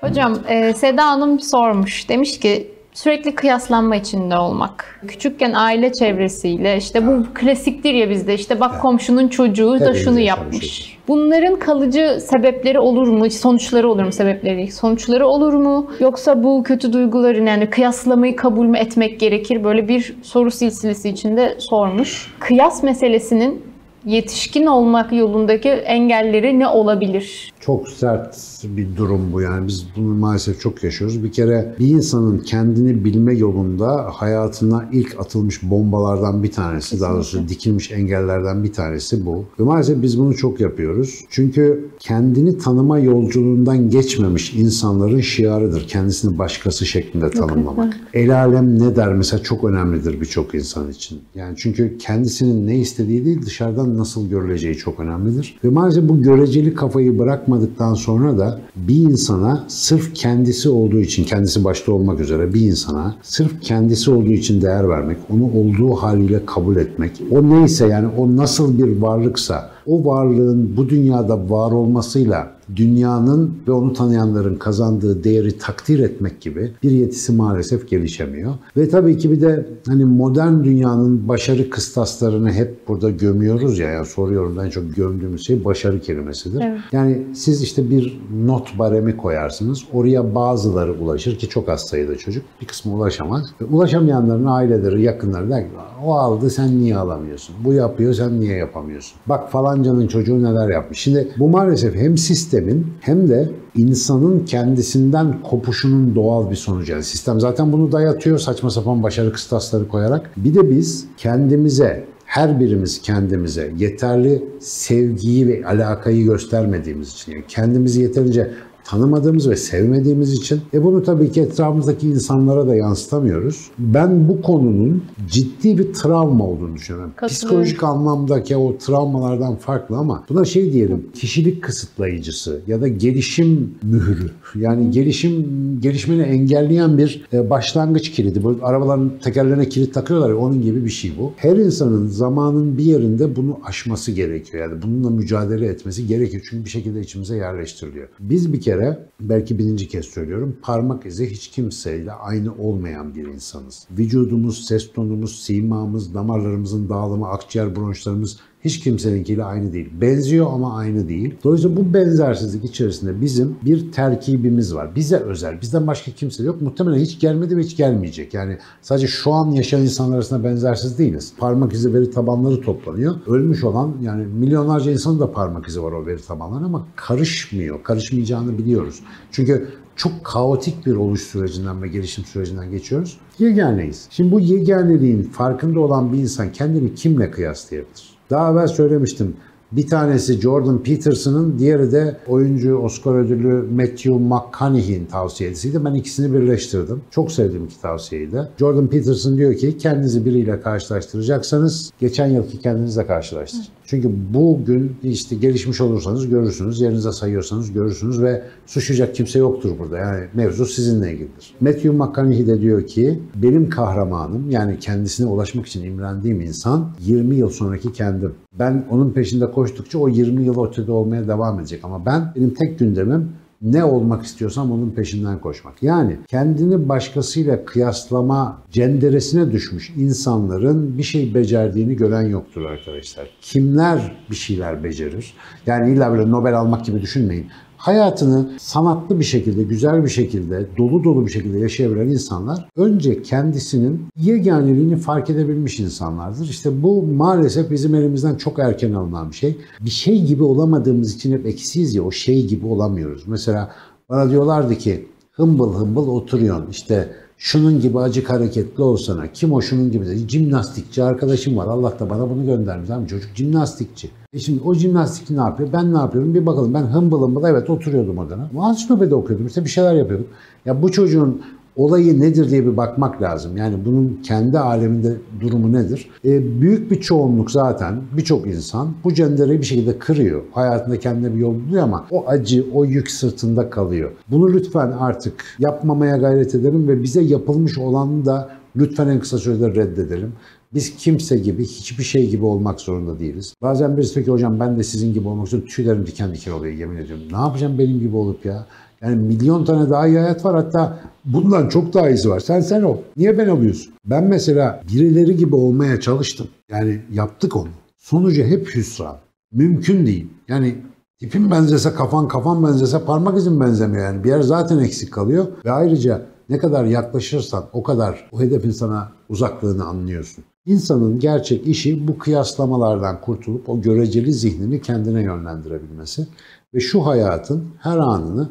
Hocam e, Seda Hanım sormuş. Demiş ki sürekli kıyaslanma içinde olmak. Küçükken aile çevresiyle işte bu klasiktir ya bizde işte bak komşunun çocuğu da şunu yaşamış yapmış. Bunların kalıcı sebepleri olur mu? Sonuçları olur mu sebepleri? Sonuçları olur mu? Yoksa bu kötü duyguların yani kıyaslamayı kabul mü etmek gerekir? Böyle bir soru silsilesi içinde sormuş. Kıyas meselesinin yetişkin olmak yolundaki engelleri ne olabilir? Çok sert bir durum bu yani biz bunu maalesef çok yaşıyoruz. Bir kere bir insanın kendini bilme yolunda hayatına ilk atılmış bombalardan bir tanesi, daha doğrusu dikilmiş engellerden bir tanesi bu. Ve maalesef biz bunu çok yapıyoruz. Çünkü kendini tanıma yolculuğundan geçmemiş insanların şiarıdır. Kendisini başkası şeklinde tanımlamak. El alem ne der mesela çok önemlidir birçok insan için. Yani çünkü kendisinin ne istediği değil dışarıdan nasıl görüleceği çok önemlidir. Ve maalesef bu göreceli kafayı bırakmadıktan sonra da bir insana sırf kendisi olduğu için, kendisi başta olmak üzere bir insana sırf kendisi olduğu için değer vermek, onu olduğu haliyle kabul etmek, o neyse yani o nasıl bir varlıksa o varlığın bu dünyada var olmasıyla dünyanın ve onu tanıyanların kazandığı değeri takdir etmek gibi bir yetisi maalesef gelişemiyor. Ve tabii ki bir de hani modern dünyanın başarı kıstaslarını hep burada gömüyoruz ya, yani soruyorum en çok gömdüğümüz şey başarı kelimesidir. Evet. Yani siz işte bir not baremi koyarsınız. Oraya bazıları ulaşır ki çok az sayıda çocuk. Bir kısmı ulaşamaz. Ve ulaşamayanların aileleri, yakınları der ki o aldı sen niye alamıyorsun? Bu yapıyor sen niye yapamıyorsun? Bak falancanın çocuğu neler yapmış. Şimdi bu maalesef hem sistemin hem de insanın kendisinden kopuşunun doğal bir sonucu. Yani sistem zaten bunu dayatıyor saçma sapan başarı kıstasları koyarak. Bir de biz kendimize her birimiz kendimize yeterli sevgiyi ve alakayı göstermediğimiz için, yani kendimizi yeterince tanımadığımız ve sevmediğimiz için e bunu tabii ki etrafımızdaki insanlara da yansıtamıyoruz. Ben bu konunun ciddi bir travma olduğunu düşünüyorum. Psikolojik anlamdaki o travmalardan farklı ama buna şey diyelim kişilik kısıtlayıcısı ya da gelişim mührü. Yani gelişim gelişmeni engelleyen bir e, başlangıç kilidi. Bu arabaların tekerlerine kilit takıyorlar ya onun gibi bir şey bu. Her insanın zamanın bir yerinde bunu aşması gerekiyor. Yani bununla mücadele etmesi gerekiyor. Çünkü bir şekilde içimize yerleştiriliyor. Biz bir kere belki birinci kez söylüyorum parmak izi hiç kimseyle aynı olmayan bir insanız. Vücudumuz, ses tonumuz, simamız, damarlarımızın dağılımı, akciğer bronşlarımız hiç kimseninkiyle aynı değil. Benziyor ama aynı değil. Dolayısıyla bu benzersizlik içerisinde bizim bir terkibimiz var. Bize özel. Bizden başka kimse yok. Muhtemelen hiç gelmedi ve hiç gelmeyecek. Yani sadece şu an yaşayan insanlar arasında benzersiz değiliz. Parmak izi veri tabanları toplanıyor. Ölmüş olan yani milyonlarca insanın da parmak izi var o veri tabanlarına ama karışmıyor. Karışmayacağını biliyoruz. Çünkü çok kaotik bir oluş sürecinden ve gelişim sürecinden geçiyoruz. Yeganeyiz. Şimdi bu yeganeliğin farkında olan bir insan kendini kimle kıyaslayabilir? Daha evvel söylemiştim. Bir tanesi Jordan Peterson'ın, diğeri de oyuncu Oscar ödüllü Matthew McConaughey'in tavsiyesiydi. Ben ikisini birleştirdim. Çok sevdiğim iki tavsiyeyi de. Jordan Peterson diyor ki kendinizi biriyle karşılaştıracaksanız geçen yılki kendinizle karşılaştırın. Çünkü bugün işte gelişmiş olursanız görürsünüz, yerinize sayıyorsanız görürsünüz ve suçlayacak kimse yoktur burada. Yani mevzu sizinle ilgilidir. Matthew McConaughey de diyor ki benim kahramanım yani kendisine ulaşmak için imrendiğim insan 20 yıl sonraki kendim. Ben onun peşinde koştukça o 20 yıl ötede olmaya devam edecek ama ben benim tek gündemim ne olmak istiyorsam onun peşinden koşmak. Yani kendini başkasıyla kıyaslama cenderesine düşmüş insanların bir şey becerdiğini gören yoktur arkadaşlar. Kimler bir şeyler becerir? Yani illa böyle Nobel almak gibi düşünmeyin. Hayatını sanatlı bir şekilde, güzel bir şekilde, dolu dolu bir şekilde yaşayabilen insanlar önce kendisinin yeganeliğini fark edebilmiş insanlardır. İşte bu maalesef bizim elimizden çok erken alınan bir şey. Bir şey gibi olamadığımız için hep eksiyiz ya o şey gibi olamıyoruz. Mesela bana diyorlardı ki hımbıl hımbıl oturuyorsun işte şunun gibi acık hareketli olsana. Kim o şunun gibi dedi. Jimnastikçi arkadaşım var. Allah da bana bunu göndermiş. Tamam, çocuk jimnastikçi. E şimdi o jimnastikçi ne yapıyor? Ben ne yapıyorum? Bir bakalım. Ben hımbıl hımbıl evet oturuyordum odana. Ansiklopedi okuyordum. işte bir şeyler yapıyordum. Ya bu çocuğun olayı nedir diye bir bakmak lazım. Yani bunun kendi aleminde durumu nedir? E, büyük bir çoğunluk zaten birçok insan bu cendereyi bir şekilde kırıyor. Hayatında kendine bir yol buluyor ama o acı, o yük sırtında kalıyor. Bunu lütfen artık yapmamaya gayret edelim ve bize yapılmış olanı da lütfen en kısa sürede reddedelim. Biz kimse gibi, hiçbir şey gibi olmak zorunda değiliz. Bazen birisi ki hocam ben de sizin gibi olmak istiyorum. Tüylerim diken diken oluyor yemin ediyorum. Ne yapacağım benim gibi olup ya? Yani milyon tane daha iyi hayat var hatta bundan çok daha iyisi var. Sen sen ol. Niye ben oluyorsun? Ben mesela birileri gibi olmaya çalıştım. Yani yaptık onu. Sonucu hep hüsran. Mümkün değil. Yani tipin benzese kafan, kafan benzese parmak izin benzemiyor yani. Bir yer zaten eksik kalıyor ve ayrıca ne kadar yaklaşırsan o kadar o hedefin sana uzaklığını anlıyorsun. İnsanın gerçek işi bu kıyaslamalardan kurtulup o göreceli zihnini kendine yönlendirebilmesi ve şu hayatın her anını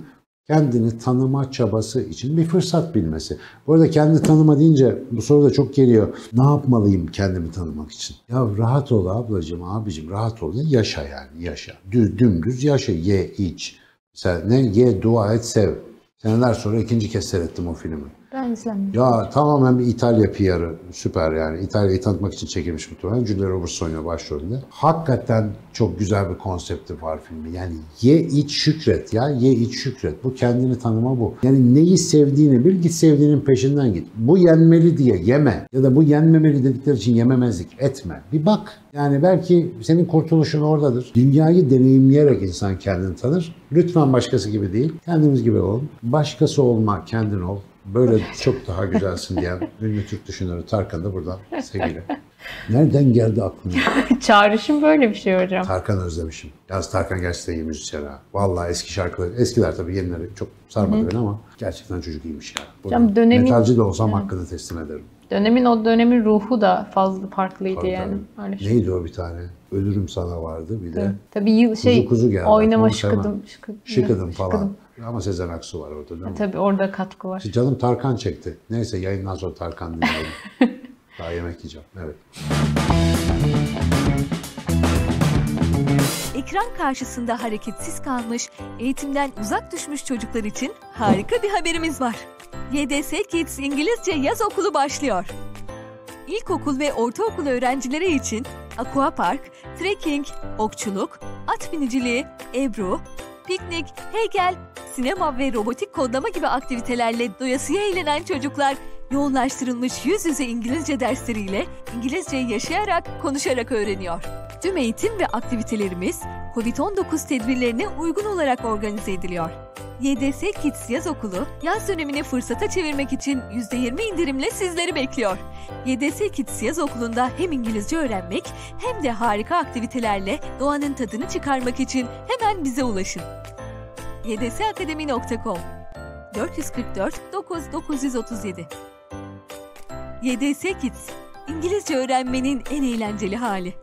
kendini tanıma çabası için bir fırsat bilmesi. Bu arada kendi tanıma deyince bu soru da çok geliyor. Ne yapmalıyım kendimi tanımak için? Ya rahat ol ablacığım, abicim rahat ol. Yaşa yani yaşa. Düz, dümdüz yaşa. Ye, iç. Mesela ne? Ye, dua et, sev. Seneler sonra ikinci kez seyrettim o filmi. Ya tamamen bir İtalya PR'ı. Süper yani. İtalya'yı tanıtmak için çekilmiş muhtemelen. Julia Roberts oynuyor başrolünde. Hakikaten çok güzel bir konsepti var filmi. Yani ye iç şükret ya. Ye iç şükret. Bu kendini tanıma bu. Yani neyi sevdiğini bil git sevdiğinin peşinden git. Bu yenmeli diye yeme. Ya da bu yenmemeli dedikleri için yememezlik etme. Bir bak. Yani belki senin kurtuluşun oradadır. Dünyayı deneyimleyerek insan kendini tanır. Lütfen başkası gibi değil. Kendimiz gibi olun. Başkası olma, kendin ol. Böyle çok daha güzelsin diyen ünlü Türk düşünürü Tarkan da buradan sevgili. Nereden geldi aklına? Çağrışım böyle bir şey hocam. Tarkan özlemişim. Yalnız Tarkan gerçekten iyi müzisyen ha. Vallahi eski şarkıları, eskiler tabii yenileri çok sarmadı beni ama gerçekten çocuk iyiymiş ya. Hocam dönemin- Metalci de olsam hakkını teslim ederim. Dönemin o dönemin ruhu da fazla farklıydı Tabii, yani. tabii. Öyle şey. Neydi o bir tane? Ölürüm sana vardı bir de. Tabii yıl şey Kuzu kuzu geldi. oynama şıkıdım. Şıkıdım falan. Şıkıdım. Ama Sezen Aksu var orada değil mi? Tabii orada katkı var. Canım Tarkan çekti. Neyse yayından sonra Tarkan dinleyelim. Daha yemek yiyeceğim. Evet. Ekran karşısında hareketsiz kalmış, eğitimden uzak düşmüş çocuklar için harika bir haberimiz var. YDS Kids İngilizce Yaz Okulu başlıyor. İlkokul ve ortaokul öğrencileri için aquapark, trekking, okçuluk, at biniciliği, ebru, piknik, heykel, sinema ve robotik kodlama gibi aktivitelerle doyasıya eğlenen çocuklar yoğunlaştırılmış yüz yüze İngilizce dersleriyle İngilizceyi yaşayarak, konuşarak öğreniyor. Tüm eğitim ve aktivitelerimiz COVID-19 tedbirlerine uygun olarak organize ediliyor. YDS Kids Yaz Okulu, yaz dönemini fırsata çevirmek için %20 indirimle sizleri bekliyor. YDS Kids Yaz Okulu'nda hem İngilizce öğrenmek hem de harika aktivitelerle doğanın tadını çıkarmak için hemen bize ulaşın. ydsakademi.com 444 9937 YDS Kids, İngilizce öğrenmenin en eğlenceli hali.